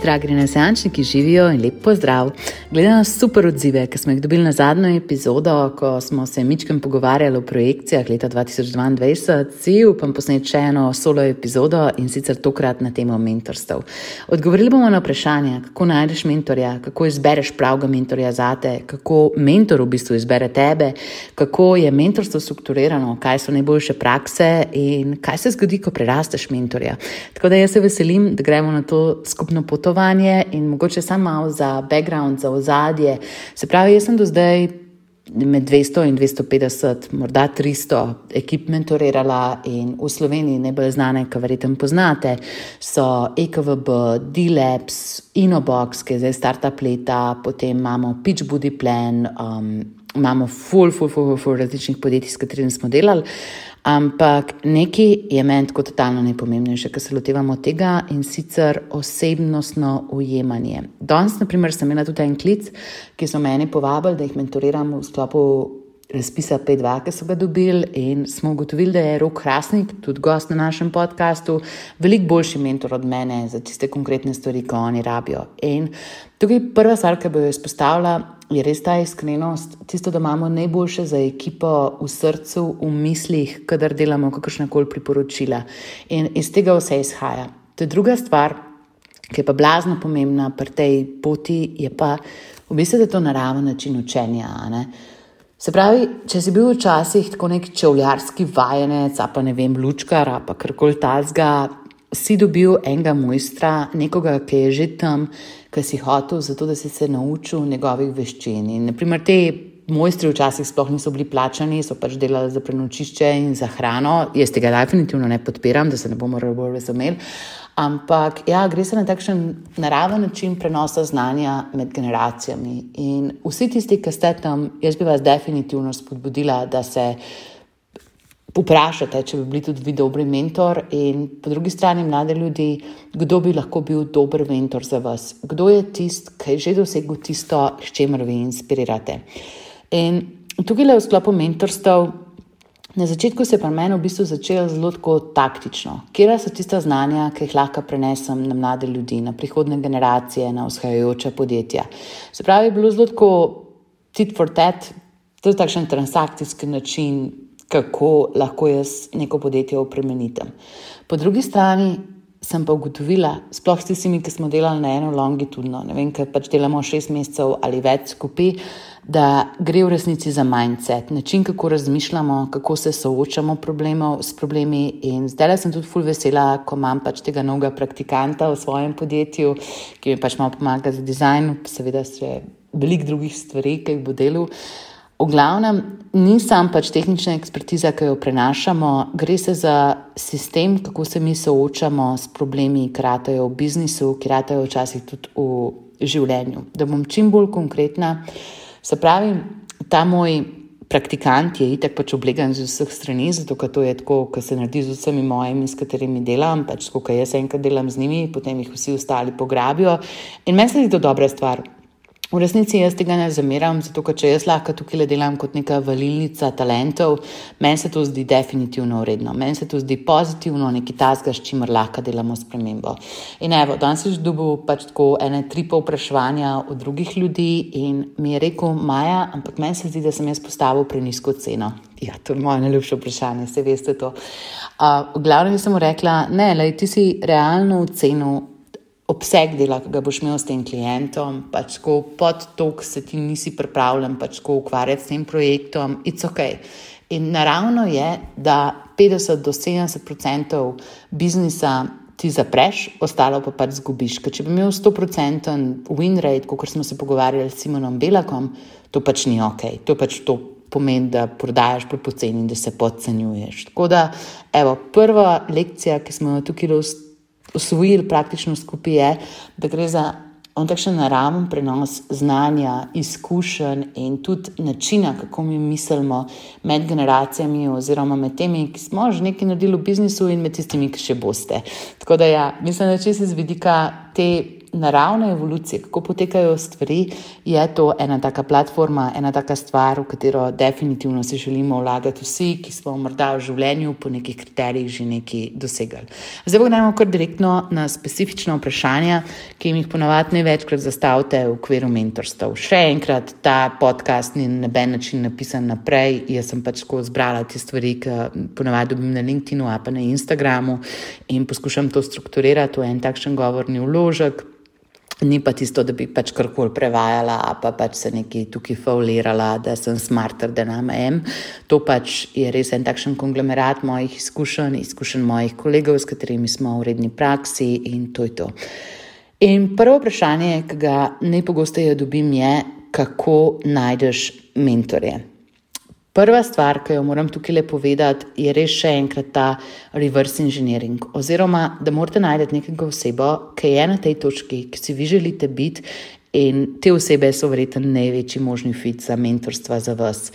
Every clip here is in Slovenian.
Dragi renesančniki, ki živijo in lep pozdrav. Glede na super odzive, ki smo jih dobili na zadnjo epizodo, ko smo se mičkem pogovarjali o projekcijah leta 2022, si upam posneti še eno solo epizodo in sicer tokrat na temo mentorstv. Odgovorili bomo na vprašanje, kako najdeš mentorja, kako izbereš pravega mentorja zate, kako mentor v bistvu izbere tebe, kako je mentorstvo strukturirano, kaj so najboljše prakse in kaj se zgodi, ko prerasteš mentorja. Tako da jaz se veselim, da gremo na to skupno pot potovanje in mogoče samo malo za background, za ozadje. Se pravi, jaz sem do zdaj med 200 in 250, morda 300 ekip mentorirala in v Sloveniji najbolj znane, ki verjetno poznate, so EKVB, D-Labs, Inobox, ki je zdaj startup leta, potem imamo Pitch Buddy Plan, um, imamo full, full, full, full, full različnih podjetij, s katerimi smo delali. Ampak nekaj je meni tako totalno najpomembnejše, ker se lotevamo tega in sicer osebnostno ujemanje. Danes, na primer, sem imela tudi en klic, ki so meni povabili, da jih mentoriram v sklopu razpisa P2, ki so ga dobili in smo ugotovili, da je Rok Hrasnik, tudi gost na našem podkastu, veliko boljši mentor od mene za tiste konkretne stvari, ki oni rabijo. In tukaj prva stvar, ki bo jo izpostavila, je res ta iskrenost, tisto, da imamo najboljše za ekipo v srcu, v mislih, kadar delamo kakršna koli priporočila. In iz tega vse izhaja. To je druga stvar, ki je pa blazno pomembna pri tej poti, je pa v bistvu, da je to naraven način učenja. Se pravi, če si bil včasih tako nek čevljarski vajenec, pa ne vem, lučkar, pa karkoli tazga, si dobil enega mojstra, nekoga, ki je že tam, ki si hotel, zato da si se naučil njegovih veščin. In, naprimer, te mojstri včasih sploh niso bili plačani, so pač delali za prenočišče in za hrano. Jaz tega definitivno ne podpiram, da se ne bomo bolj razumeli. Ampak ja, gre se na takšen naraven način prenosa znanja med generacijami. In vsi tisti, ki ste tam, jaz bi vas definitivno spodbudila, da se vprašate, če bi bili tudi vi dobri mentor, in po drugi strani mlade ljudi, kdo bi lahko bil dober mentor za vas, kdo je tisti, ki je že dosegel tisto, s čimer vi inspirirate. In tukaj le v sklopu mentorstv. Na začetku se je pri meni v bistvu začelo zelo taktično. Kje so tista znanja, ki jih lahko prenesem na mlade ljudi, na prihodne generacije, na vzhajajoče podjetja? Se pravi, je bilo zelo tit for tat, to je takšen transakcijski način kako lahko jaz neko podjetje opremenitem. Po drugi strani sem pa ugotovila, sploh s tistimi, ki smo delali na eno longitudno, ne vem, ker pač delamo šest mesecev ali več skupaj, da gre v resnici za mindset, način, kako razmišljamo, kako se soočamo s problemi. In zdaj sem tudi full vesela, ko imam pač tega novega praktikanta v svojem podjetju, ki mi pač malo pomaga za dizajn, seveda še veliko drugih stvari, ki jih bo delal. V glavnem, ni sam pač tehnična ekspertiza, ki jo prenašamo, gre za sistem, kako se mi soočamo s problemi, ki ratajo v biznisu, ki ratajo včasih tudi v življenju. Da bom čim bolj konkretna, se pravi, ta moj praktikant je itek pač oblegan z vseh strani, zato ker to je tako, kar se naredi z vsemi mojimi, s katerimi delam, pač ker jaz enkrat delam z njimi, potem jih vsi ostali pograbijo. In meni se zdi to dobra stvar. V resnici jaz tega ne zameram, zato ker če jaz lahko tukaj le delam kot neka valilnica talentov, meni se to zdi definitivno uredno, meni se to zdi pozitivno, neki tasga, s čimer lahko delamo spremembo. In evo, danes si že dobil pač tako ene tri povprašanja od drugih ljudi in mi je rekel, Maja, ampak meni se zdi, da sem jaz postavil prenisko ceno. Ja, to je moje najljubše vprašanje, se veste to. Uh, v glavnem sem mu rekla, ne, le ti si realno v cenu obseg dela, ki ga boš imel s tem klientom, pač ko pod to, ki se ti nisi pripravljen pač ukvarjati s tem projektom, it's ok. In naravno je, da 50 do 70 odstotkov biznisa ti zapreš, ostalo pa pač zgubiš. Ker če bi imel 100 odstotkov win rate, kot smo se pogovarjali s Simonom Belakom, to pač ni ok. To pač to pomeni, da prodajaš prepoceni in da se podcenjuješ. Tako da, evo, prva lekcija, ki smo jo tukaj osvojili praktično skupaj, je, da gre za on takšen naraven prenos znanja, izkušenj in tudi načina, kako mi mislimo med generacijami, oziroma med temi, ki smo že nekaj naredili v biznisu, in med tistimi, ki še boste. Tako da, ja, mislim, da če se z vidika te naravne evolucije, kako potekajo stvari, je to ena taka platforma, ena taka stvar, v katero definitivno si želimo vlagati vsi, ki smo morda v življenju po nekih kriterijih že nekaj dosegali. Zdaj pa gremo kar direktno na specifična vprašanja, ki jim jih ponavadi največkrat zastavite v okviru mentorstva. Še enkrat, ta podcast ni na noben način napisan naprej, jaz sem pač tako zbrala te stvari, ki ponavadi dobim na LinkedIn-u, a pa na Instagramu in poskušam to strukturirati v en takšen govorni vložek. Ni pa tisto, da bi pač karkoli prevajala, pa pač se nekaj tukaj faulirala, da sem smarter, da nam em. To pač je res en takšen konglomerat mojih izkušenj, izkušenj mojih kolegov, s katerimi smo v redni praksi in to je to. In prvo vprašanje, ki ga najpogosteje dobim, je, kako najdeš mentorje. Prva stvar, ki jo moram tukaj le povedati, je res še enkrat ta reverse engineering. Oziroma, da morate najti nekega osebo, ki je na tej točki, ki si vi želite biti, in te osebe so verjetno največji možni fit za mentorstva za vas.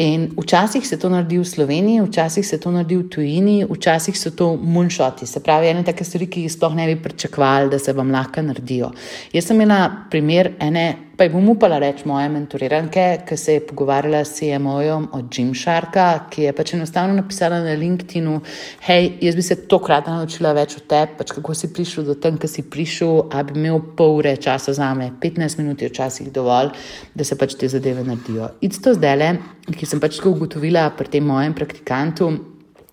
In včasih se to naredi v Sloveniji, včasih se to naredi v tujini, včasih so to moonshoti, se pravi, ene take stvari, ki jih sploh ne bi pričakovali, da se vam lahko naredijo. Jaz sem imela primer ene pa jih bom upala reči moje mentoriranke, ki se je pogovarjala s CMO-jem od Jim Sharka, ki je pač enostavno napisala na LinkedIn-u, hej, jaz bi se tokrat naučila več o tebi, pač kako si prišel do tam, ki si prišel, a bi imel pol ure časa za me, 15 minut je včasih dovolj, da se pač te zadeve naredijo. Isto zdaj le, ki sem pač tako ugotovila pri tem mojem praktikantu,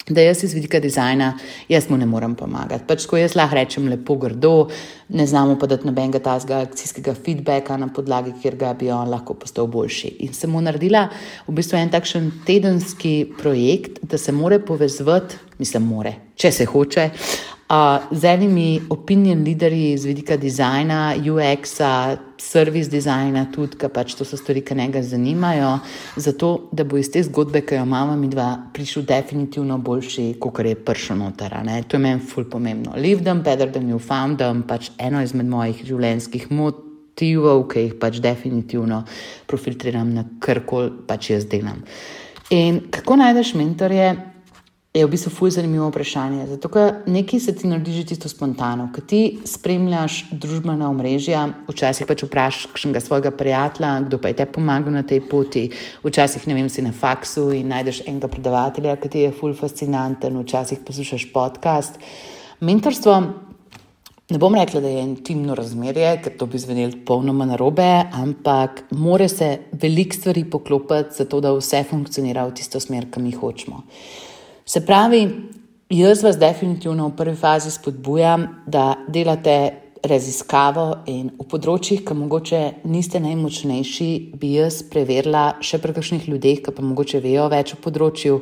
da jaz iz vidika dizajna, jaz mu ne morem pomagati. Pač, ko jaz lahko rečem lepo, grdo, ne znamo pa dati nobenega tazga akcijskega feedbacka na podlagi, kjer ga bi on lahko postal boljši. In sem mu naredila v bistvu en takšen tedenski projekt, da se more povezati, mislim, more, če se hoče, z enimi opinion leaderji z vidika dizajna, UX-a, service dizajna, tudi, ki pač to so stvari, ki njega zanimajo, zato da bo iz te zgodbe, ki jo imamo, mi dva, prišel definitivno boljši, kot je pršo noter. To je meni ful pomembno. Live them better than you found them, pač eno izmed mojih življenjskih motivov, ki jih pač definitivno profiltriram na karkoli pač jaz delam. In kako najdeš mentorje? Je v bistvu fulj zanimivo vprašanje. Zato, ker nekaj se ti naredi že čisto spontano. Ko ti spremljaš družbena omrežja, včasih pač vprašaš kakšnega svojega prijatelja, kdo pa je te pomagal na tej poti. Včasih, ne vem, si na faksu in najdeš enega predavatelja, ki ti je fulj fascinanten, včasih poslušaš podcast. Mentorstvo. Ne bom rekla, da je intimno razmerje, ker to bi zvenelo popolnoma narobe, ampak mora se veliko stvari poklopiti, zato da vse funkcionira v tisto smer, ki mi hočemo. Se pravi, jaz vas definitivno v prvi fazi spodbujam, da delate raziskavo in v področjih, ki mogoče niste najmočnejši, bi jaz preverila še pri kakšnih ljudeh, ki pa mogoče vejo več o področju,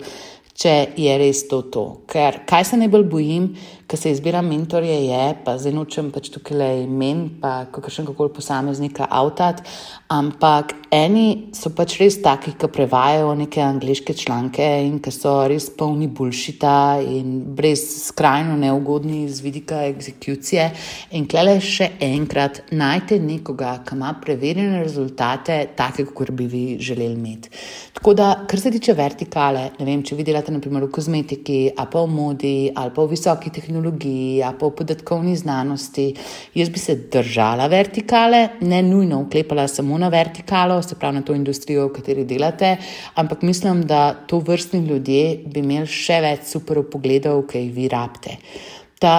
če je res to to. Ker kaj se najbolj bojim, ko se izbira mentorje, je, pa zdaj nočem pač tukaj le imen, pa kakšen koli posameznika avtat, ampak eni so pač res taki, ki prevajajo neke angliške članke in ki so res polni bulšita in brez skrajno neugodni z vidika egzekucije. In klele še enkrat, najte nekoga, ki ima preverjene rezultate, take, kot bi vi želeli imeti. Tako da, kar se tiče vertikale, ne vem, če vidite delate naprimer v kozmetiki, ali pa v modi, ali pa v visoki tehnologiji, ali pa v podatkovni znanosti. Jaz bi se držala vertikale, ne nujno uklepala samo na vertikalo, se pravi na to industrijo, v kateri delate, ampak mislim, da to vrstni ljudje bi imeli še več super pogledov, ki jih vi rabite. Ta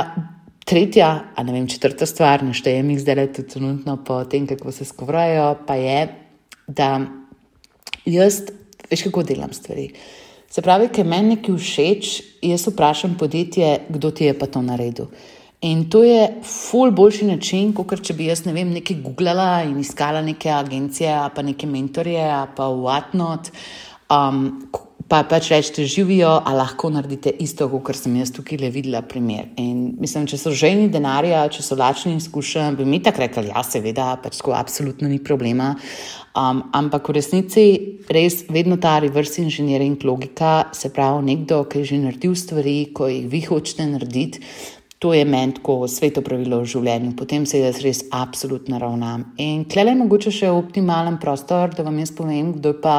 tretja, a ne vem, četrta stvar, naštejem jih zdaj tudi trenutno po tem, kako se skovrajo, pa je, da jaz, veš, kako delam stvari. Se pravi, ker meni nekaj všeč, jaz vprašam podjetje, kdo ti je pa to naredil. In to je ful boljši način, kot če bi jaz ne vem, nekaj googlala in iskala neke agencije, pa neke mentorje, pa whatnot. Um, pa pač rečete, živijo, a lahko naredite isto, kot sem jaz tukaj le videla primer. In mislim, če so ženi denarja, če so lačni izkušenj, bi mi tako rekli, ja, seveda, pač tako absolutno ni problema. Um, ampak v resnici res vedno ta reverse engineering logika, se pravi, nekdo, ki je že naredil stvari, ko jih vi hočete narediti. To je meni tako sveto pravilo v življenju, potem se jaz res absolutno ravnam. In klele je mogoče še optimalen prostor, da vam jaz povem, kdo je pa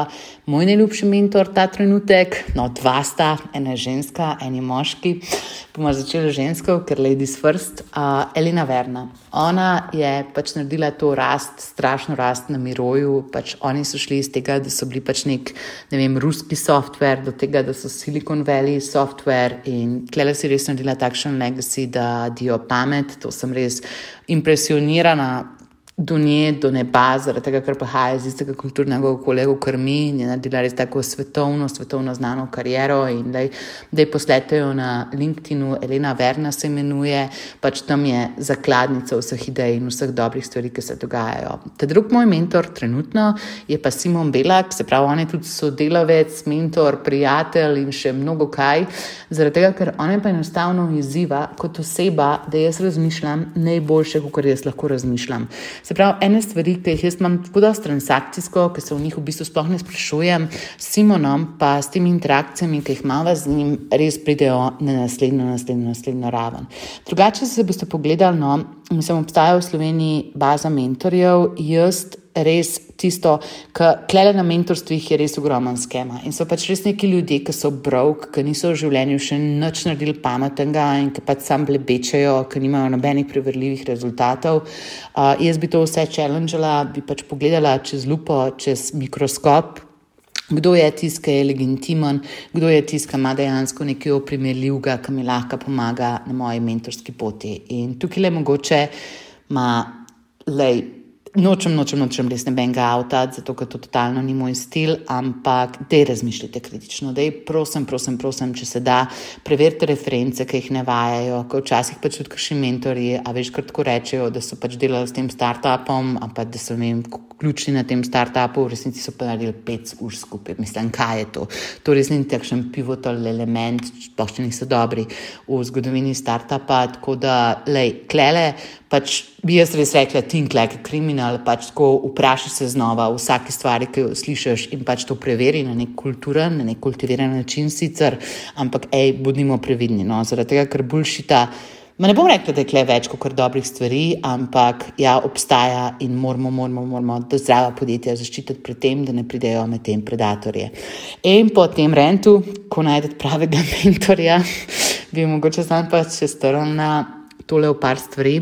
moj najljubši mentor ta trenutek. No, dva sta, ena je ženska, en je moški. Bomo začeli žensko, ker ladies first. Uh, Elina Verna. Ona je pač naredila to rast, strašno rast na miroju. Pač oni so šli iz tega, da so bili pač nek, ne vem, ruski software, do tega, da so Silicon Valley software in Klela si res naredila takšen legacy, da dio pamet. To sem res impresionirana do nje, do neba, zaradi tega, ker prihaja iz istega kulturnega okolja, kot mi in je naredila res tako svetovno, svetovno znano kariero. In da je posletejo na LinkedIn-u, Elena Verna se imenuje, pač tam je zakladnica vseh idej in vseh dobrih stvari, ki se dogajajo. Ta drug moj mentor trenutno je pa Simon Belak, se pravi, on je tudi sodelavec, mentor, prijatelj in še mnogo kaj, zaradi tega, ker on je pa enostavno izziva kot oseba, da jaz razmišljam najboljše, kot jaz lahko razmišljam. Se pravi, ene stvari, ki jih jaz imam tako dosti transakcijsko, ki se v njih v bistvu sploh ne sprašujem, s Simonom, pa s temi interakcijami, ki jih imamo z njim, res pridejo na naslednjo, naslednjo, naslednjo raven. Drugače, če se boste pogledali, no, mislim, obstaja v Sloveniji baza mentorjev, jaz res tisto, kar klele na mentorstvih je res ogromen skema. In so pač res neki ljudje, ki so brok, ki niso v življenju še nič naredili pametnega in ki pač sam blebečajo, ki nimajo nobenih preverljivih rezultatov. Uh, jaz bi to vse challengela, bi pač pogledala čez lupo, čez mikroskop. Kdo je tisti, ki je legitimen, kdo je tisti, ki ima dejansko nekaj oprimerljivega, ki mi lahko pomaga na moji mentorski poti. In tukaj le mogoče ima, lej, Nočem, nočem, nočem res nebenega avta, zato ker to totalno ni moj stil, ampak dej razmišljite kritično, dej prosim, prosim, prosim, če se da, preverite reference, ki jih ne vajajo, ker včasih pač tudi kaši mentori, a večkrat ko rečejo, da so pač delali s tem startupom, a pa da so vem, ključni na tem startupu, v resnici so pa naredili pet ur skupaj. Mislim, kaj je to? To res ni takšen pivotal element, sploh če niso dobri v zgodovini startupa, tako da, lej, klele, pač bi jaz res rekla, think like a criminal, pač tako vprašaj se znova o vsaki stvari, ki jo slišiš in pač to preveri na nek kulturen, na nek kultiviran način sicer, ampak, hej, bodimo previdni, no, zaradi tega, ker boljšita. Ma ne bom rekla, da je kle več kot dobrih stvari, ampak ja, obstaja in moramo, moramo, moramo zdrava podjetja zaščititi pred tem, da ne pridejo med tem predatorje. In po tem rentu, ko najdete pravega mentorja, bi mogoče znam pa še strnil na tole v par stvari.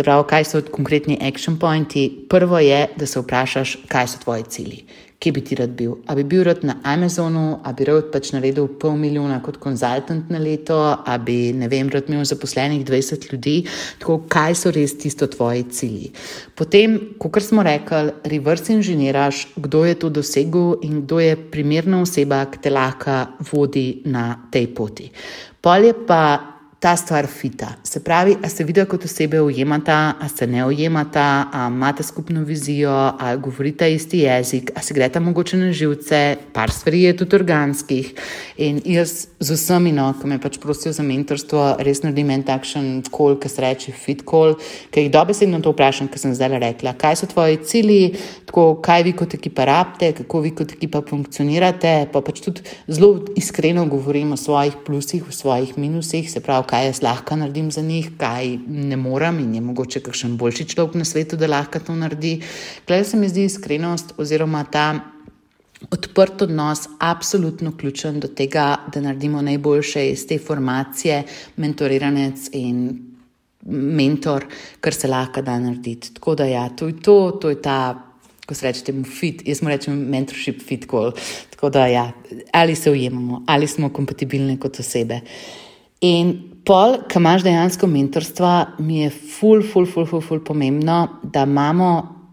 Se pravi, kaj so konkretni action pointi? Prvo je, da se vprašaš, kaj so tvoji cilji kje bi ti rad bil. A bi bil rad na Amazonu, a bi rad pač naredil pol milijona kot konzultant na leto, a bi, ne vem, rad imel zaposlenih 20 ljudi, tako kaj so res tisto tvoji cilji. Potem, kot smo rekli, reverse inženiraš, kdo je to dosegel in kdo je primerna oseba, ki te lahko vodi na tej poti. Pol je pa ta stvar fita. Se pravi, a se vidijo kot osebe ujemata, a se ne ujemata, a imate skupno vizijo, a govorite isti jezik, a se grete mogoče na živce, par stvari je tudi organskih. In jaz z vsemi, no, ki me pač prosijo za mentorstvo, res naredim en takšen kol, ki se reče fit kol, ki jih dobesedno to vprašam, ker sem zdaj rekla, kaj so tvoji cilji, tako kaj vi kot ekipa rabite, kako vi kot ekipa funkcionirate, pa pač tudi zelo iskreno govorim o svojih plusih, o svojih minusih, se pravi, kaj jaz lahko naredim za njih, kaj ne morem in je mogoče kakšen boljši človek na svetu, da lahko to naredi. Klej se mi zdi iskrenost oziroma ta odprt odnos absolutno ključen do tega, da naredimo najboljše iz te formacije, mentoriranec in mentor, kar se lahko da narediti. Tako da ja, to je to, to je ta. Ko se reče fit, jaz mu rečem mentorship fit call. Tako da, ja, ali se ujemamo, ali smo kompatibilni kot osebe. In pol, ki imaš dejansko mentorstva, mi je ful, ful, ful, ful, ful pomembno, da imamo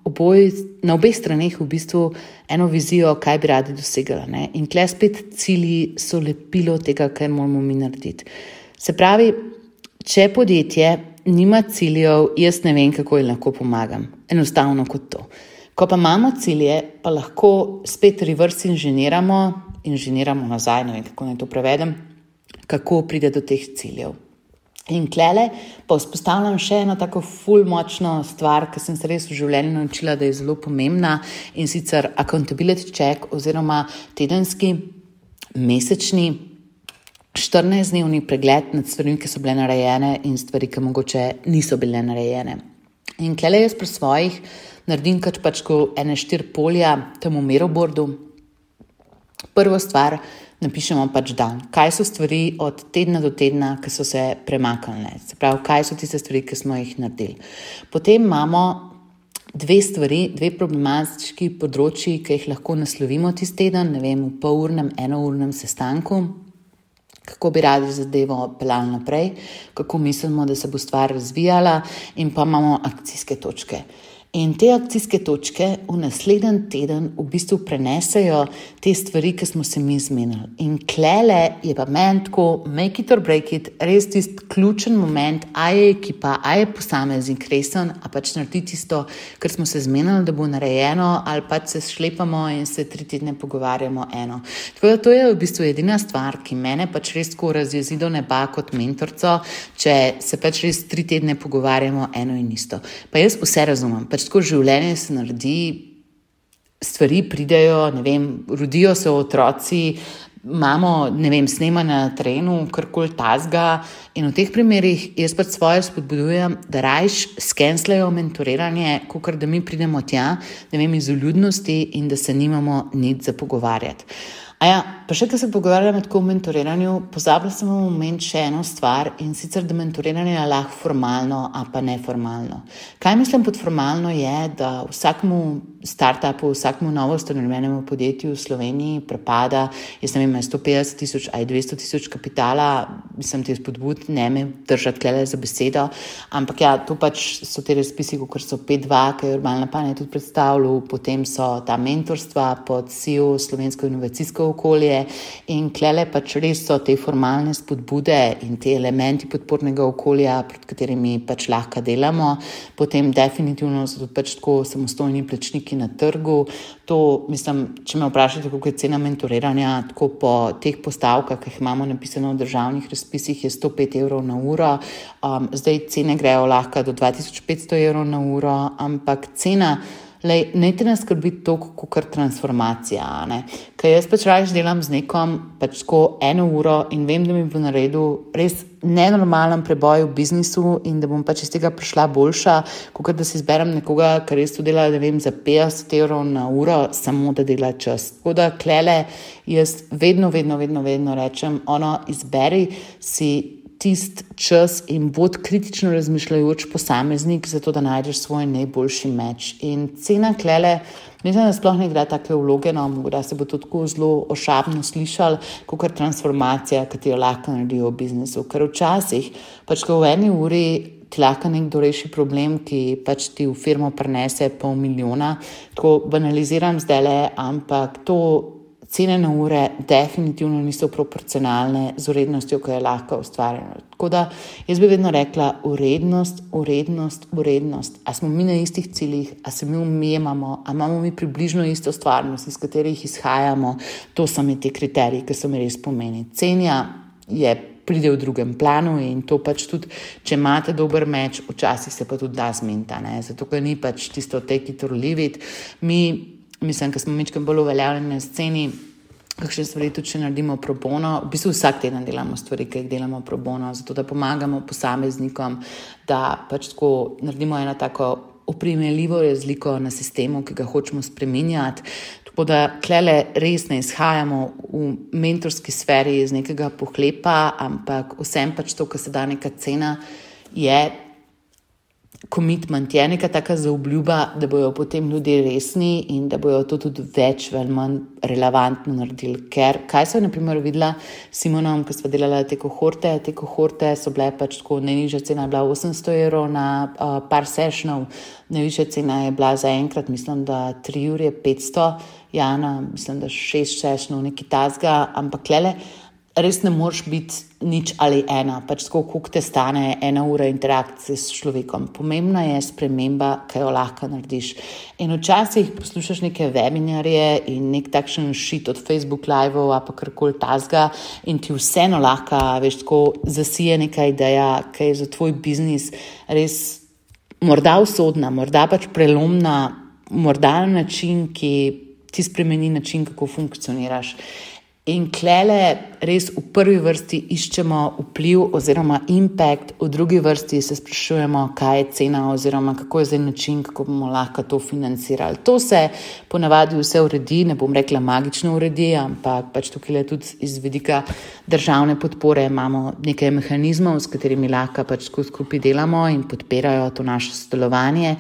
oboj, na obeh straneh v bistvu eno vizijo, kaj bi radi dosegali. In tle spet cilji so lepilo tega, kar moramo mi narediti. Se pravi, če podjetje nima ciljev, jaz ne vem, kako jim lahko pomagam. Enostavno kot to. Ko pa imamo cilje, pa lahko spet reverse inženiramo, inženiramo nazaj, ne vem, kako naj to prevedem, kako pride do teh ciljev. In klele pa vzpostavljam še eno tako ful močno stvar, ki sem se res v življenju naučila, da je zelo pomembna in sicer accountability check oziroma tedenski, mesečni, 14-dnevni pregled nad stvarmi, ki so bile narejene in stvari, ki mogoče niso bile narejene. In klele jaz pri svojih naredim pač ko ene štir polja tam v Merobordu. Prvo stvar, napišemo pač dan. Kaj so stvari od tedna do tedna, ki so se premaknile, se pravi, kaj so tiste stvari, ki smo jih naredili. Potem imamo dve stvari, dve problematični področji, ki jih lahko naslovimo tisti teden, ne vem, v polurnem, enournem sestanku. Kako bi radi zadevo peljali naprej, kako mislimo, da se bo stvar razvijala, in pa imamo akcijske točke. In te akcijske točke v naslednji teden v bistvu prenesejo te stvari, ki smo se mi zmenili. In klele je pa meni tako, make it or break it, res tisti ključen moment, a je ekipa, a je posameznik resen, a pač naredi tisto, kar smo se zmenili, da bo narejeno, ali pač se šlepamo in se tri tedne pogovarjamo eno. Tako da to je v bistvu edina stvar, ki mene pač res tako razjezi do neba kot mentorco, če se pač res tri tedne pogovarjamo eno in isto. Pa jaz vse razumem pač tako življenje se naredi, stvari pridejo, ne vem, rodijo se otroci, imamo, ne vem, snemanje na terenu, karkoli tasga. In v teh primerih jaz pač svoje spodbudujem, da rajš skenslajo mentoriranje, kot da mi pridemo tja, ne vem, iz uljudnosti in da se nimamo nič za pogovarjati. Ja, pa še kar se pogovarjamo o mentoriranju, pozabila sem v moment še eno stvar in sicer, da mentoriranje je lahko formalno, a pa neformalno. Kaj mislim pod formalno je, da vsakmu startupu, vsakmu novo ustanovljenemu podjetju v Sloveniji prepada, jaz ne vem, 150 tisoč ali 200 tisoč kapitala, mislim, ti spodbud, ne me držati klele za besedo, ampak ja, to pač so te razpisi, kot so 5-2, ki je urbalna pamet tudi predstavljal, potem so ta mentorstva pod SEO, slovensko inovacijsko okolje in klele pač res so te formalne spodbude in te elementi podpornega okolja, pred katerimi pač lahko delamo. Potem definitivno so tudi pač tako samostojni plačniki na trgu. To, mislim, če me vprašate, kako je cena mentoriranja, tako po teh postavkah, ki jih imamo napisano v državnih razpisih, je 105 evrov na uro. Um, zdaj cene grejo lahko do 2500 evrov na uro, ampak cena. Lej, ne te nas skrbi toliko, kot transformacija. Ker jaz pač raje delam z nekom pač eno uro in vem, da mi bo naredil res nenormalen preboj v biznisu in da bom pač iz tega prišla boljša, kot da si izberem nekoga, ki res to dela vem, za 50 evrov na uro, samo da dela čas. Tako da klele, jaz vedno, vedno, vedno, vedno rečem, ono izberi si tisti čas in bod kritično razmišljajoč posameznik, zato da najdeš svoj najboljši meč. In cena klele, mislim, da sploh ne gre tako vloge, no, da se bo to tako zelo ošabno slišal, kot kar transformacija, ki jo lahko naredijo v biznisu. Ker včasih, pač ko v eni uri. Ti lahko nekdo reši problem, ki pač ti v firmo prenese pol milijona. Tako banaliziram zdaj le, ampak to cene na ure definitivno niso proporcionalne z urednostjo, ki je lahko ustvarjena. Tako da jaz bi vedno rekla, urednost, urednost, urednost. A smo mi na istih ciljih, a se mi umijemo, a imamo mi približno isto stvarnost, iz katerih izhajamo, to so mi ti kriteriji, ki so mi res pomeni. Cenja je. Pride v drugem planu, in to pač tudi, če imate dober meč, včasih se pa tudi da zmenta. Zato, ker ni pač tisto, take it or leave it. Mi mislim, da smo nekaj bolj uveljavljeni na sceni. Kakšne stvari tudi, če naredimo pro bono, v bistvu vsak teden delamo stvari, ki jih delamo pro bono, zato da pomagamo posameznikom, da pač tako naredimo eno tako oprimeljivo razliko na sistemu, ki ga hočemo spremenjati. Tako da klele res ne izhajamo v mentorski sferi iz nekega pohlepa, ampak vsem pač to, kar se da neka cena, je komitment, je neka taka zaobljuba, da bodo potem ljudje resni in da bodo to tudi več ali manj relevantno naredili. Ker kaj so naprimer videla s Simonom, ko smo delali te kohorte, te kohorte so bile pač tako, najnižja cena je bila 800 evrov na uh, par sessionov, najvišja cena je bila za enkrat, mislim, da 3 ure 500, Jana, mislim, da 6 sessionov, neki tasga, ampak lele res ne moreš biti nič ali ena, pač tako, koliko te stane ena ura interakcije s človekom. Pomembna je sprememba, ki jo lahko narediš. In včasih poslušaš neke webinarje in nek takšen šit od Facebook Live ali pa karkoli tasga in ti vseeno lahko, veš, tako zasije neka ideja, ki je za tvoj biznis res morda usodna, morda pač prelomna, morda na način, ki ti spremeni način, kako funkcioniraš. In klele res v prvi vrsti iščemo vpliv oziroma impact, v drugi vrsti se sprašujemo, kaj je cena oziroma kako je zdaj način, kako bomo lahko to financirali. To se ponavadi vse uredi, ne bom rekla magično uredi, ampak pač tukaj je tudi iz vidika državne podpore imamo nekaj mehanizmov, s katerimi lahko pač skupaj delamo in podpirajo to naše sodelovanje.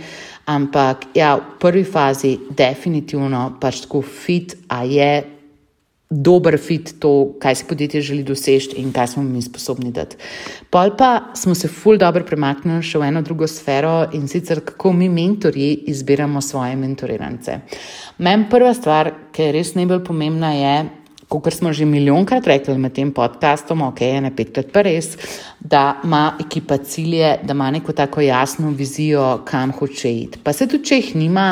Ampak ja, v prvi fazi definitivno pač tako fit, a je dober fit to, kaj si podjetje želi doseči in kaj smo mi sposobni dati. Pol pa smo se ful dobro premaknili še v eno drugo sfero in sicer kako mi mentorji izbiramo svoje mentorirance. Meni prva stvar, ki je res najbolj pomembna, je, kot smo že milijonkrat rekli med tem podkastom, ok, ne petkrat pa res, da ima ekipa cilje, da ima neko tako jasno vizijo, kam hoče iti. Pa se tudi, če jih nima,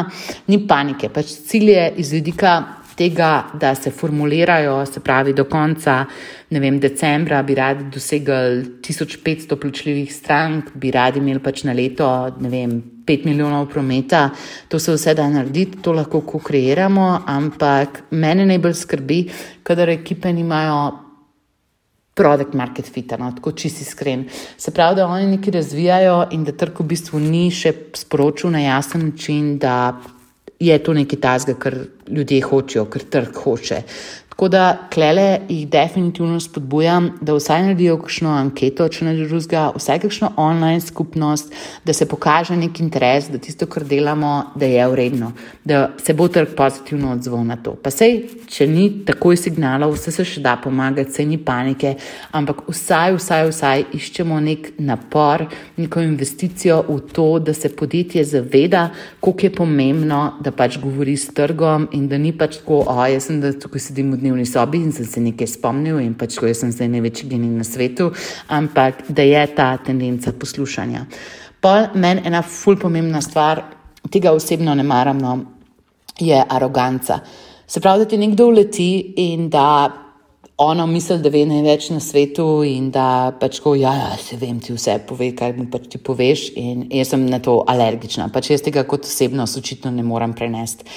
ni panike, pač cilje iz vidika tega, da se formulirajo, se pravi, do konca vem, decembra bi radi dosegli 1500 plačljivih strank, bi radi imeli pač na leto vem, 5 milijonov prometa, to se vse da narediti, to lahko kreiramo, ampak mene najbolj skrbi, kadar ekipe nimajo. Produkt market fit, no, tako čisti iskren. Se pravi, da oni nekaj razvijajo in da trg v bistvu ni še sporočil na jasen način, da je to nekaj tazga, kar ljudje hočejo, kar trg hoče. Tako da klele jih definitivno spodbujam, da vsaj naredijo kakšno anketo, če ne drugega, vsaj kakšno online skupnost, da se pokaže nek interes, da tisto, kar delamo, da je vredno, da se bo trg pozitivno odzval na to. Pa sej, če ni takoj signalov, vse se še da pomagati, se ni panike, ampak vsaj, vsaj, vsaj iščemo nek napor, neko investicijo v to, da se podjetje zaveda, koliko je pomembno, da pač govori s trgom in da ni pač tako, o, jaz sem da tukaj sedim v dnevni sobi in sem se nekaj spomnil, in pač, ko sem zdaj največji genij na svetu, ampak da je ta tendenca poslušanja. Pol meni ena ful pomembna stvar, tega osebno ne maram, no, je aroganca. Se pravi, da ti nekdo uleti in da ono misli, da ve največ na svetu in da pač ko, ja, ja, se vem, ti vse pove, kaj mu pač ti poveš in jaz sem na to alergična. Pač jaz tega kot osebnost očitno ne morem prenesti.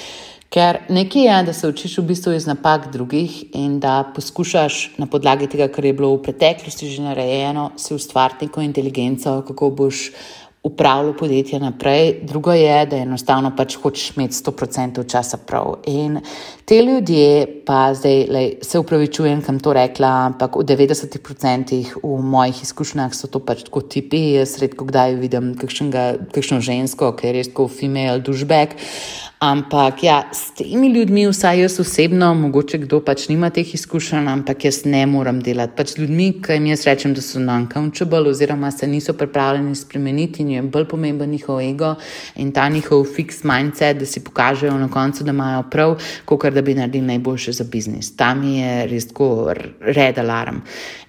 Ker nekaj je, da se učiš v bistvu iz napak drugih in da poskušaš na podlagi tega, kar je bilo v preteklosti že narejeno, si ustvariti neko inteligenco, kako boš upravljal podjetje naprej. Drugo je, da enostavno pač hočeš imeti 100% časa prav. In te ljudje, pa zdaj lej, se upravičujem, kam to rekla, ampak v 90% v mojih izkušnjah so to pač tako tipi. Jaz redko kdaj vidim kakšno žensko, ki je res kot female dušbek. Ampak ja, s temi ljudmi, vsaj jaz osebno, mogoče kdo pač nima teh izkušenj, ampak jaz ne morem delati. Pač z ljudmi, ki jim jaz rečem, da so non-countable, oziroma se niso pripravljeni spremeniti in je bolj pomemben njihov ego in ta njihov fix mindset, da si pokažejo na koncu, da imajo prav, kot da bi naredili najboljše za biznis. Tam je res tako red alarm.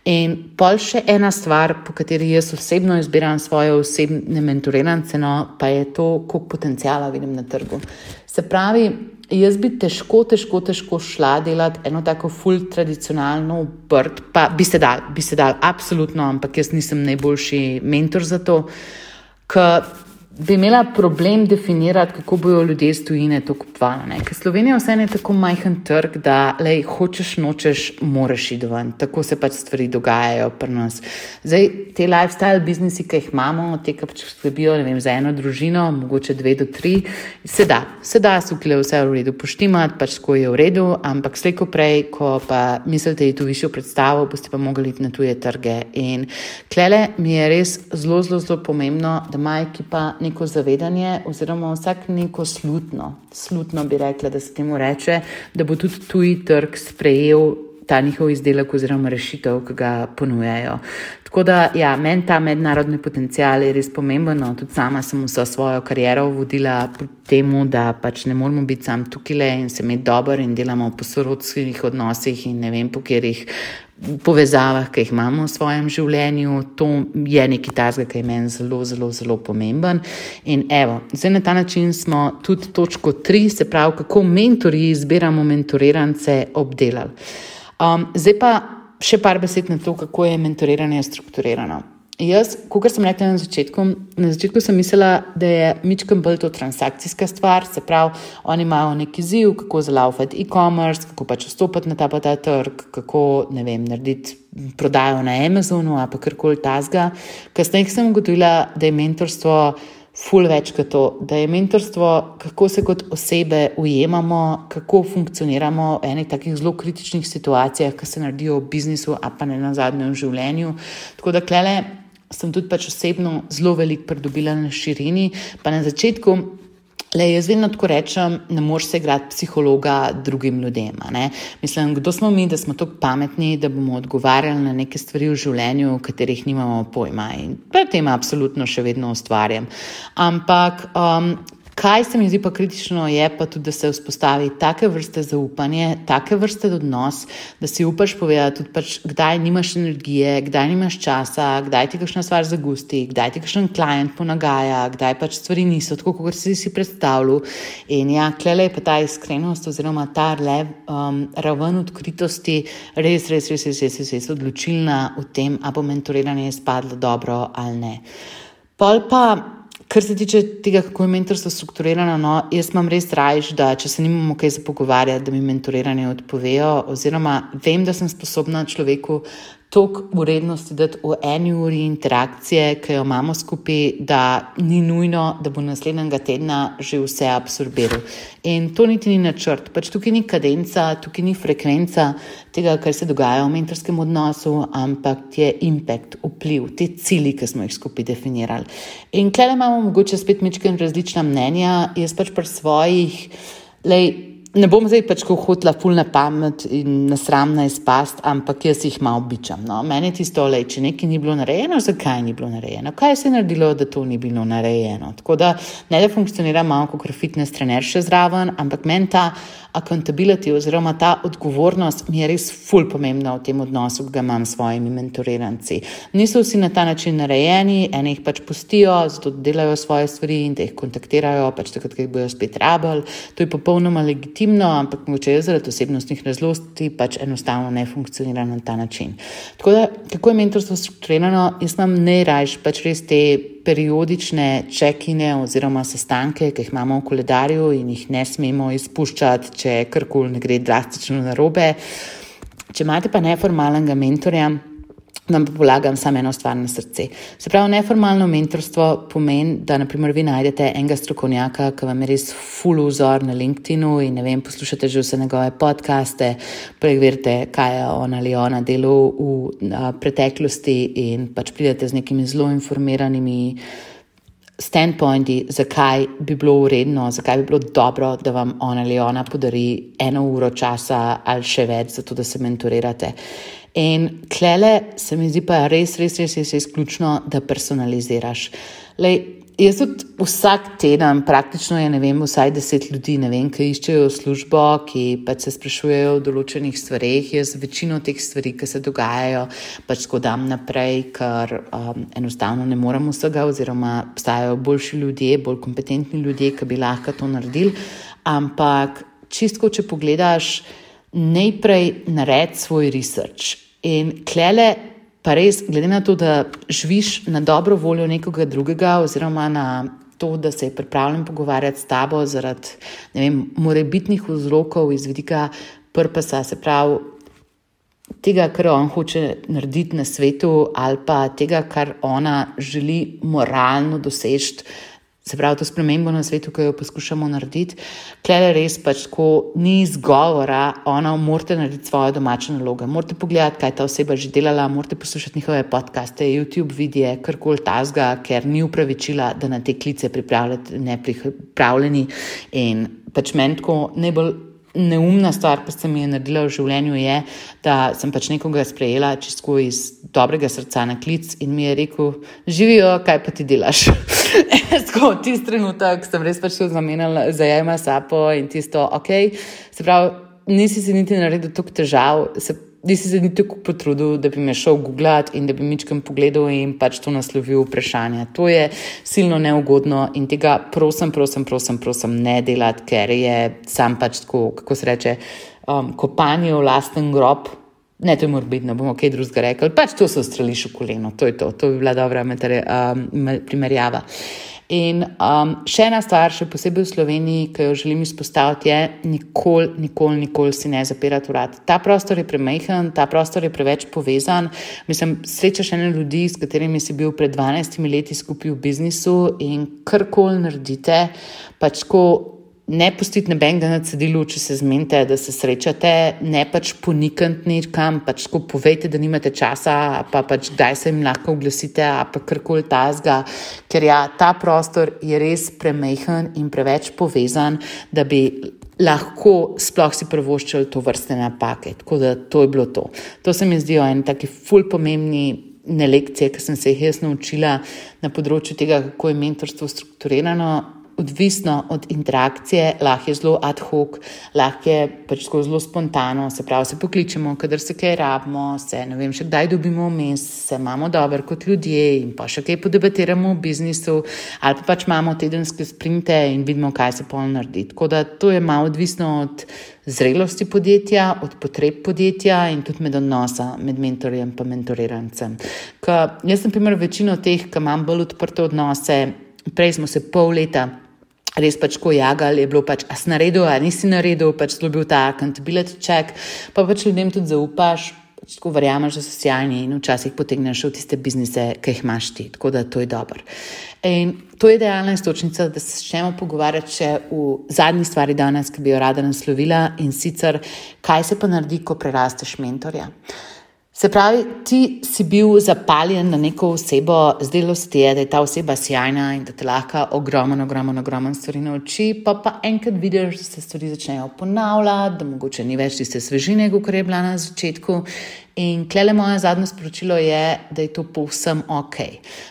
In pol še ena stvar, po kateri jaz osebno izbiram svoje osebne mentorirance, no, pa je to, koliko potencijala vidim na trgu. Se pravi, jaz bi težko, težko, težko šla delati eno tako full tradicionalno obrt, pa bi se dal, bi se dal, absolutno, ampak jaz nisem najboljši mentor za to. Ker bi imela problem definirati, kako bodo ljudje iz tujine to kupovali. Ker Slovenija vseeno je tako majhen trg, da le hočeš, nočeš, moraš iti ven. Tako se pač stvari dogajajo pri nas. Zdaj, te lifestyle biznisi, ki jih imamo, te, ki pač skrbijo vem, za eno družino, mogoče dve do tri, se da, se da, so kle vse v redu poštimati, pač ko je v redu, ampak slejko prej, ko pa mislite iti v višjo predstavo, boste pa mogli iti na tuje trge. In klele mi je res zelo, zelo, zelo pomembno, da ima ekipa neko zavedanje, oziroma vsak neko slutno, slutno bi rekla, da se temu reče, da bo tudi tuji trg sprejel ta njihov izdelek oziroma rešitev, ki ga ponujajo. Tako da, ja, meni ta mednarodni potencial je res pomemben. No, tudi sama sem vso svojo kariero vodila proti temu, da pač ne moramo biti sam tukaj in se imeti dobro in delamo po sorodskih odnosih in ne vem po katerih povezavah, ki jih imamo v svojem življenju. To je nekaj tazga, ki je meni zelo, zelo, zelo pomemben. In evo, zdaj na ta način smo tudi točko tri, se pravi, kako mentori izbiramo mentorirance obdelali. Um, zdaj pa še par besed na to, kako je mentoriranje strukturirano. Jaz, kot sem rekla na začetku, na začetku sem mislila, da je Mičkem bolj to transakcijska stvar, se pravi, oni imajo neki ziv, kako zalaufati e-commerce, kako pač vstopiti na ta pa ta trg, kako ne vem, narediti prodajo na Amazonu ali karkoli tasga. Kasneje sem ugotovila, da je mentorstvo ful več kot to, da je mentorstvo, kako se kot osebe ujemamo, kako funkcioniramo v enih takih zelo kritičnih situacijah, ki se naredijo v biznisu, a pa ne na zadnjem življenju. Tako da klele sem tudi pač osebno zelo veliko pridobila na širini, pa na začetku. Le, jaz vedno tako rečem, ne moreš se igrati psihologa drugim ljudem. Mislim, kdo smo mi, da smo tako pametni, da bomo odgovarjali na neke stvari v življenju, o katerih nimamo pojma. In pred tem absolutno še vedno ustvarjam. Ampak um, Kaj se mi zdi pa kritično, je pa tudi, da se vzpostavi take vrste zaupanje, take vrste odnos, da si upaš povedati, tudi pač, kdaj nimaš energije, kdaj nimaš časa, kdaj ti kakšna stvar zagusti, kdaj ti kakšen klient ponagaja, kdaj pač stvari niso tako, kot si si predstavljal. In ja, klele je pa ta iskrenost oziroma ta lev, um, raven odkritosti res, res, res, res, res, res, res odločilna v tem, ali bo mentoriranje spadlo dobro ali ne. Pol pa. Kar se tiče tega, kako je mentorstvo strukturirano, no, jaz imam res rajš, da če se nimamo kaj za pogovarjati, da mi mentoriranje odpovejo, oziroma vem, da sem sposobna človeku toliko vrednosti dati v eni uri interakcije, ki jo imamo skupaj, da ni nujno, da bo naslednjega tedna že vse absorbiral. In to niti ni načrt, pač tukaj ni kadenca, tukaj ni frekvenca tega, kar se dogaja v mentorskem odnosu, ampak je impact, vpliv, te cilji, ki smo jih skupaj definirali. In klede imamo mogoče spet mečken različna mnenja, jaz pač pri svojih. Lej, ne bom zdaj pač ko hodila fulna pamet in nasramna izpast, ampak jaz jih malo običam. No. Meni je tisto, le, če nekaj ni bilo narejeno, zakaj ni bilo narejeno, kaj se je naredilo, da to ni bilo narejeno. Tako da ne da funkcionira malo kot fitness trener še zraven, ampak meni ta accountability oziroma ta odgovornost mi je res ful pomembna v tem odnosu, ki ga imam s svojimi mentoriranci. Niso vsi na ta način narejeni, eni jih pač pustijo, zato delajo svoje stvari in te jih kontaktirajo, pač takrat, ko jih bojo spet rabili. To je popolnoma legitimno, ampak mogoče jaz zaradi osebnostnih razlosti pač enostavno ne funkcionira na ta način. Tako da, kako je mentorstvo strukturirano, jaz imam najrajš pač res te periodične čekine oziroma sestanke, ki jih imamo v koledarju in jih ne smemo izpuščati, če karkoli ne gre drastično narobe. Če imate pa neformalnega mentorja, vam pa polagam samo eno stvar na srce. Se pravi, neformalno mentorstvo pomeni, da naprimer vi najdete enega strokovnjaka, ki vam je res full vzor na LinkedIn-u in ne vem, poslušate že vse njegove podcaste, preverite, kaj je on ali ona delal v a, preteklosti in pač pridete z nekimi zelo informiranimi standpointi, zakaj bi bilo uredno, zakaj bi bilo dobro, da vam on ali ona podari eno uro časa ali še več, zato da se mentorirate. In klele se mi zdi pa res, res, res, res, res ključno, da personaliziraš. Lej, jaz tudi vsak teden, praktično je ne vem, vsaj deset ljudi, ne vem, ki iščejo službo, ki pač se sprašujejo o določenih stvarih. Jaz večino teh stvari, ki se dogajajo, pač skodam naprej, ker um, enostavno ne morem vsega, oziroma obstajajo boljši ljudje, bolj kompetentni ljudje, ki bi lahko to naredili. Ampak čistko, če pogledaš najprej nared svoj research. In klele, pa res, glede na to, da živiš na dobro voljo nekoga drugega, oziroma na to, da se je pripravljen pogovarjati s tabo zaradi morebitnih vzrokov iz vidika prpasa, se pravi. Tega, kar on hoče narediti na svetu, ali pa tega, kar ona želi moralno doseči, se pravi, to spremembo na svetu, ki jo poskušamo narediti, klede res pač tako ni izgovora, ona morate narediti svojo domačo nalogo. Morate pogledati, kaj ta oseba že delala, morate poslušati njihove podcaste, YouTube videe, karkoli tasga, ker ni upravičila, da na te klice pripravljate nepripravljeni in pač meni tako najbolj neumna stvar, ki se mi je naredila v življenju, je, da sem pač nekoga sprejela čisto iz dobrega srca na klic in mi je rekel: Živijo, kaj pa ti delaš. Tako, tisti trenutek sem res pač zamenjala, zajema sapo in tisto, ok. Se pravi, nisi si niti naredil toliko težav. Nisi se niti tako potrudil, da bi me šel googlati in da bi mičkam pogledal in pač to naslovil vprašanje. To je silno neugodno in tega prosim, prosim, prosim, prosim ne delati, ker je sam pač tako, kako se reče, um, kopanje v lasten grob Ne, to je morbidno, bomo kaj drugega rekli. Pač to so streliš v koleno, to je to, to bi bila dobra metare, um, primerjava. In um, še ena stvar, še posebej v Sloveniji, ki jo želim izpostaviti, je, nikoli, nikoli, nikoli si ne zapirati vrat. Ta prostor je premehen, ta prostor je preveč povezan. Mislim, srečaš ene ljudi, s katerimi si bil pred 12 leti skupaj v biznisu in karkoli naredite, pač ko ne pustiti nobenega na cedilu, če se zmenite, da se srečate, ne pač ponikati nekam, pač ko povejte, da nimate časa, pa pač kdaj se jim lahko oglasite, pa karkoli tazga, ker ja, ta prostor je res premehen in preveč povezan, da bi lahko sploh si prvoščili to vrste napake. Tako da to je bilo to. To se mi zdijo en taki ful pomembni. Ne lekcije, ki sem se jih jaz naučila na področju tega, kako je mentorstvo strukturirano, odvisno od interakcije, lahko je zelo ad hoc, lahko je pač zelo spontano, se pravi, se pokličemo, kadar se kaj rabimo, se ne vem, še kdaj dobimo vmes, se imamo dobro kot ljudje in pa še kaj podebatiramo v biznisu, ali pa pač imamo tedenske sprinte in vidimo, kaj se pol naredi. Tako da to je malo odvisno od zrelosti podjetja, od potreb podjetja in tudi med odnosa med mentorjem in mentorirancem. Jaz sem, primer, večino teh, ki imam bolj odprte odnose. Prej smo se pol leta res pač ko jagal, je bilo pač, a si naredil, a nisi naredil, pač to bil ta accountability check, pa pač ljudem tudi zaupaš. Pač tako verjameš, da so sjajni in včasih potegneš v tiste biznise, ki jih imaš ti, tako da to je dobro. In to je idealna istočnica, da se začnemo pogovarjati še v zadnji stvari danes, ki bi jo rada naslovila in sicer, kaj se pa naredi, ko prerasteš mentorja. Se pravi, ti si bil zapaljen na neko osebo, zdelo se ti je, da je ta oseba sjajna in da te lahko ogromno, ogromno, ogromno stvari nauči, pa pa enkrat vidiš, da se stvari začnejo ponavljati, da mogoče ni več tiste svežine, kot je bila na začetku. In klele moje zadnje sporočilo je, da je to povsem ok.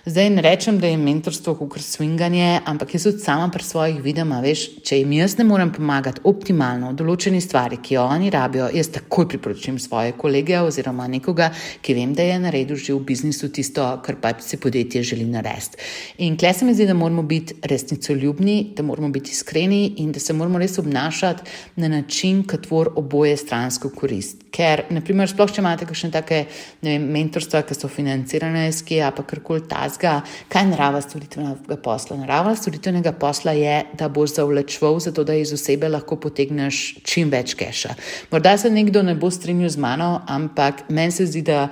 Zdaj ne rečem, da je mentorstvo kot swinganje, ampak jaz tudi sama pri svojih vidama, veš, če jim jaz ne morem pomagati optimalno v določeni stvari, ki jo oni rabijo, jaz takoj priporočim svoje kolege oziroma nekoga, ki vem, da je naredil že v biznisu tisto, kar pač si podjetje želi narediti. In klele se mi zdi, da moramo biti resnicoljubni, da moramo biti iskreni in da se moramo res obnašati na način, ki tvor oboje stransko korist. Ker, naprimer, sploh če imate kakšne take vem, mentorstva, ki so financirane iz KIA, pa karkoli tasga, kaj je narava storitvenega posla. Narava storitvenega posla je, da boš zavlečval, zato da iz osebe lahko potegneš čim več keša. Morda se nekdo ne bo strinjal z mano, ampak meni se zdi, da.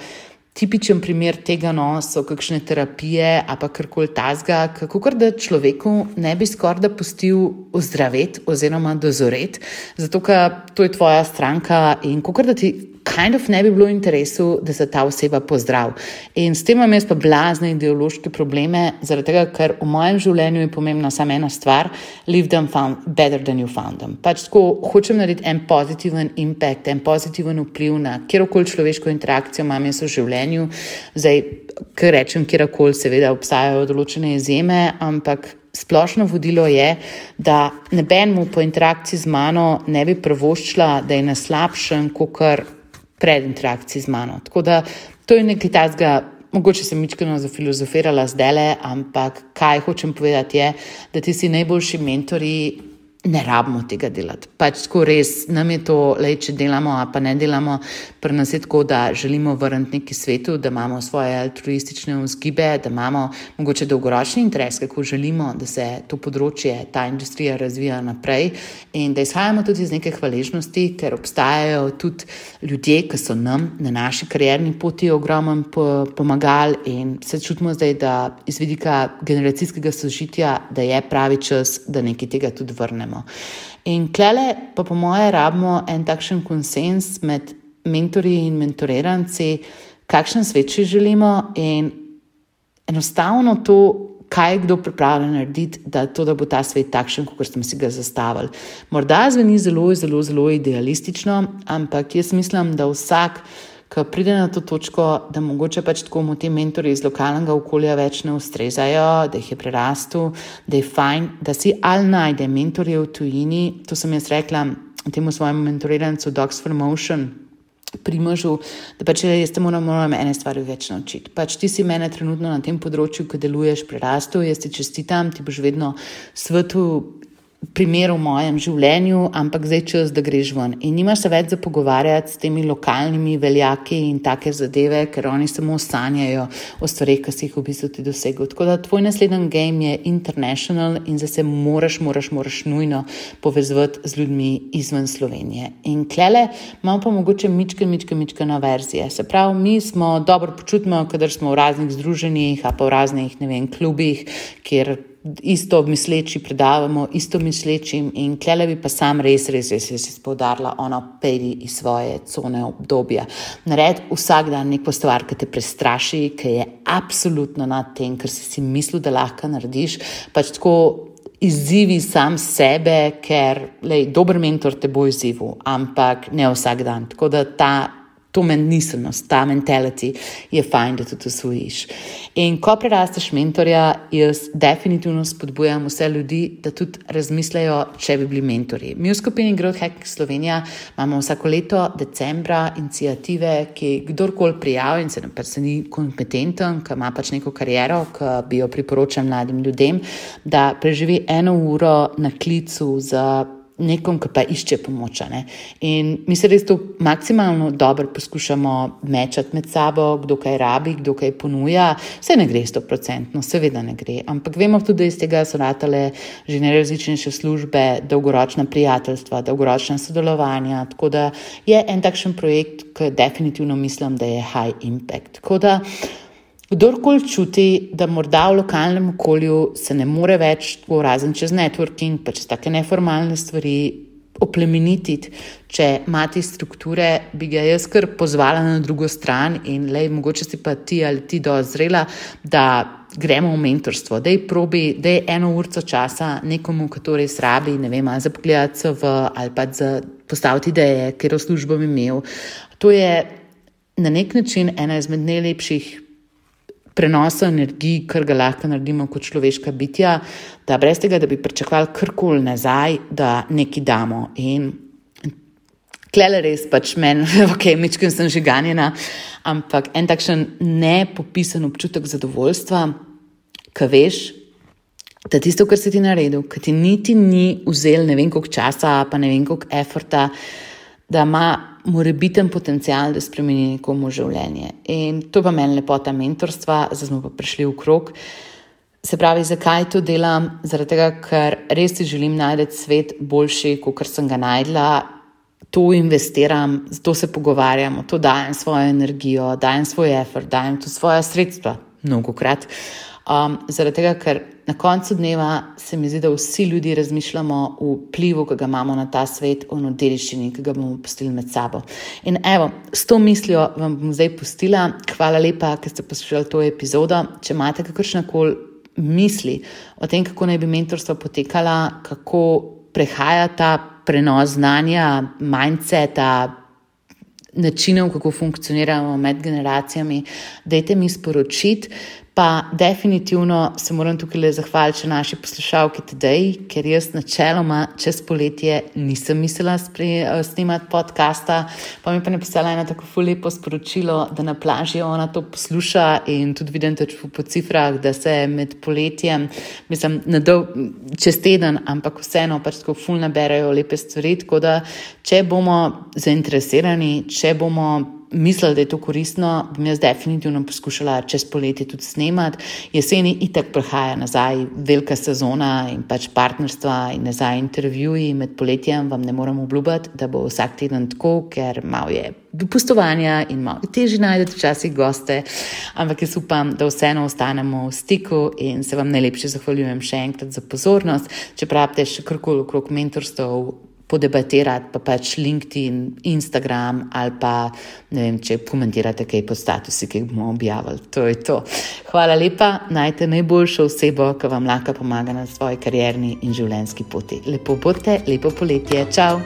Tipičen primer tega no, so kakšne terapije ali pa karkoli tasga, kako kar da človeku ne bi skoraj da pustil ozdraveti oziroma dozoreti, zato ker to je tvoja stranka in kako da ti kind of ne bi bilo v interesu, da se ta oseba pozdrav. In s tem imam jaz pa blazne ideološke probleme, zaradi tega, ker v mojem življenju je pomembna samo ena stvar: live them found better than you found them. Pač tako hočem narediti en pozitiven impact, en pozitiven vpliv na kjerkoli človeško interakcijo imam jaz v življenju. Zdaj, ker rečem, kjerkoli, seveda obstajajo določene izjeme, ampak. Splošno vodilo je, da nobenemu po interakciji z mano ne bi prvoščila, da je na slabšem, kot kar pred interakcijo z mano. Tako da to je nekaj tajnega, mogoče sem mičkano zafilozofirala zdaj le, ampak kaj hočem povedati je, da ti si najboljši mentori ne rabimo tega delati. Pač tako res nam je to, le če delamo, a pa ne delamo, pri nas je tako, da želimo vrniti neki svetu, da imamo svoje altruistične vzgibe, da imamo mogoče dolgoročni interes, kako želimo, da se to področje, ta industrija razvija naprej in da izhajamo tudi iz neke hvaležnosti, ker obstajajo tudi ljudje, ki so nam na naši karjerni poti ogromno pomagali in se čutimo zdaj, da iz vidika generacijskega sožitja, da je pravi čas, da nekaj tega tudi vrnemo delamo. In klele, pa po moje, rabimo en takšen konsens med mentorji in mentoriranci, kakšen svet si želimo in enostavno to. Kaj je kdo pripravljen narediti, da, to, da bo ta svet takšen, kot smo si ga zastavili? Morda zveni zelo, zelo, zelo idealistično, ampak jaz mislim, da vsak, ki pride na to točko, da mogoče pač tako mu ti mentori iz lokalnega okolja več ne ustrezajo, da jih je prerastel, da je fajn, da si ali najde mentorje v tujini. To sem jaz rekla temu svojemu mentorirancu Docs for Motion. Pri možu, da pač jaz te moram, moram ene stvari več naučiti. Pač ti si mene trenutno na tem področju, ki deluješ, prerastel, jaz ti čestitam, ti boš vedno svetu primer v mojem življenju, ampak zdaj čas, da greš ven. In nimaš se več za pogovarjati s temi lokalnimi veljaki in take zadeve, ker oni samo sanjajo o stvarih, ki si jih v bistvu ti dosegel. Tako da tvoj naslednji game je international in zdaj se moraš, moraš, moraš nujno povezati z ljudmi izven Slovenije. In klele imamo pa mogoče mičke, mičke, mičke na verzije. Se pravi, mi smo dobro počutimo, kadar smo v raznih združenjih, a pa v raznih, ne vem, klubih, kjer isto misleči predavamo, isto mislečim in klele bi pa sam res, res, res, res izpodarila ono peri iz svoje cone obdobja. Nared vsak dan neko stvar, ki te prestraši, ki je absolutno nad tem, kar si si mislil, da lahko narediš, pač tako izzivi sam sebe, ker lej, dober mentor te bo izzivil, ampak ne vsak dan. Tako da ta to mentalnost, ta mentality je fajn, da tudi usvojiš. In ko prerasteš mentorja, jaz definitivno spodbujam vse ljudi, da tudi razmislejo, če bi bili mentori. Mi v skupini Growth Hack Slovenija imamo vsako leto decembra inicijative, ki kdorkoli prijavi in se nam pač ni kompetenten, ki ima pač neko kariero, ki bi jo priporočal mladim ljudem, da preživi eno uro na klicu za nekom, ki pa išče pomoč. Ne? In mi se res to maksimalno dobro poskušamo mečati med sabo, kdo kaj rabi, kdo kaj ponuja. Vse ne gre sto procentno, seveda ne gre. Ampak vemo tudi, da iz tega so ratale že najrazličnejše službe, dolgoročna prijateljstva, dolgoročna sodelovanja. Tako da je en takšen projekt, ki definitivno mislim, da je high impact. Tako da Kdorkoli čuti, da morda v lokalnem okolju se ne more več, razen čez networking, pa čez take neformalne stvari, oplemenititi, če imate strukture, bi ga jaz kar pozvala na drugo stran in le, mogoče si pa ti ali ti dozrela, da gremo v mentorstvo, da je probi, da je eno urco časa nekomu, ki to res rabi, ne vem, za pogledati se v ali pa za postaviti ideje, ker v službo bi imel. To je na nek način ena izmed najlepših prenosa energije, kar ga lahko naredimo kot človeška bitja, da brez tega, da bi pričakovali karkoli nazaj, da nekaj damo. In klele res pač meni, ok, mečkim sem že ganjena, ampak en takšen nepopisan občutek zadovoljstva, ki veš. Da tisto, kar si ti naredil, ki ti niti ni vzel ne vem koliko časa, pa ne vem koliko eforta, da ima morebiten potencial, da spremeni nekomu življenje. In to pa meni lepota mentorstva, zdaj smo pa prišli v krog. Se pravi, zakaj to delam? Zaradi tega, ker res si želim najti svet boljši, kot sem ga najdla. To investiram, zato se pogovarjam, to dajem svojo energijo, dajem svoj effort, dajem tudi svoje sredstva, mnogo krat. Um, zaradi tega, ker na koncu dneva se mi zdi, da vsi ljudje razmišljamo o vplivu, ki ga imamo na ta svet, o dediščini, ki ga bomo pustili med sabo. In evo, s to mislijo vam bom zdaj pustila. Hvala lepa, ker ste poslušali to epizodo. Če imate kakršne koli misli o tem, kako naj bi mentorstvo potekala, kako prehaja ta prenos znanja, mindseta. Načinov, kako funkcioniramo med generacijami, dajte mi sporočiti, Pa definitivno se moram tukaj le zahvaliti naši poslušalki Tedej, ker jaz načeloma čez poletje nisem mislila eh, snemati podcasta. Pa mi pa je napisala eno tako lepo sporočilo, da na plaži ona to posluša in tudi vidim, da če po cifrah, da se med poletjem, mislim, dol, čez teden, ampak vseeno pač tako fulno berajo lepe stvari. Tako da, če bomo zainteresirani, če bomo mislila, da je to koristno, bom jaz definitivno poskušala čez poletje tudi snemati. Jeseni itak prihaja nazaj velika sezona in pač partnerstva in nazaj intervjuji med poletjem. Vam ne morem obljubiti, da bo vsak teden tako, ker malo je dopustovanja in malo težje najdete včasih goste, ampak jaz upam, da vseeno ostanemo v stiku in se vam najlepše zahvaljujem še enkrat za pozornost. Če pravite še karkoli okrog mentorstva, podebatirati, pa pač LinkedIn, Instagram ali pa ne vem, če komentirate kaj pod statusi, ki jih bomo objavili. To je to. Hvala lepa, najte najboljšo osebo, ki vam lahko pomaga na svoji karjerni in življenjski poti. Lepo bote, lepo poletje, čau!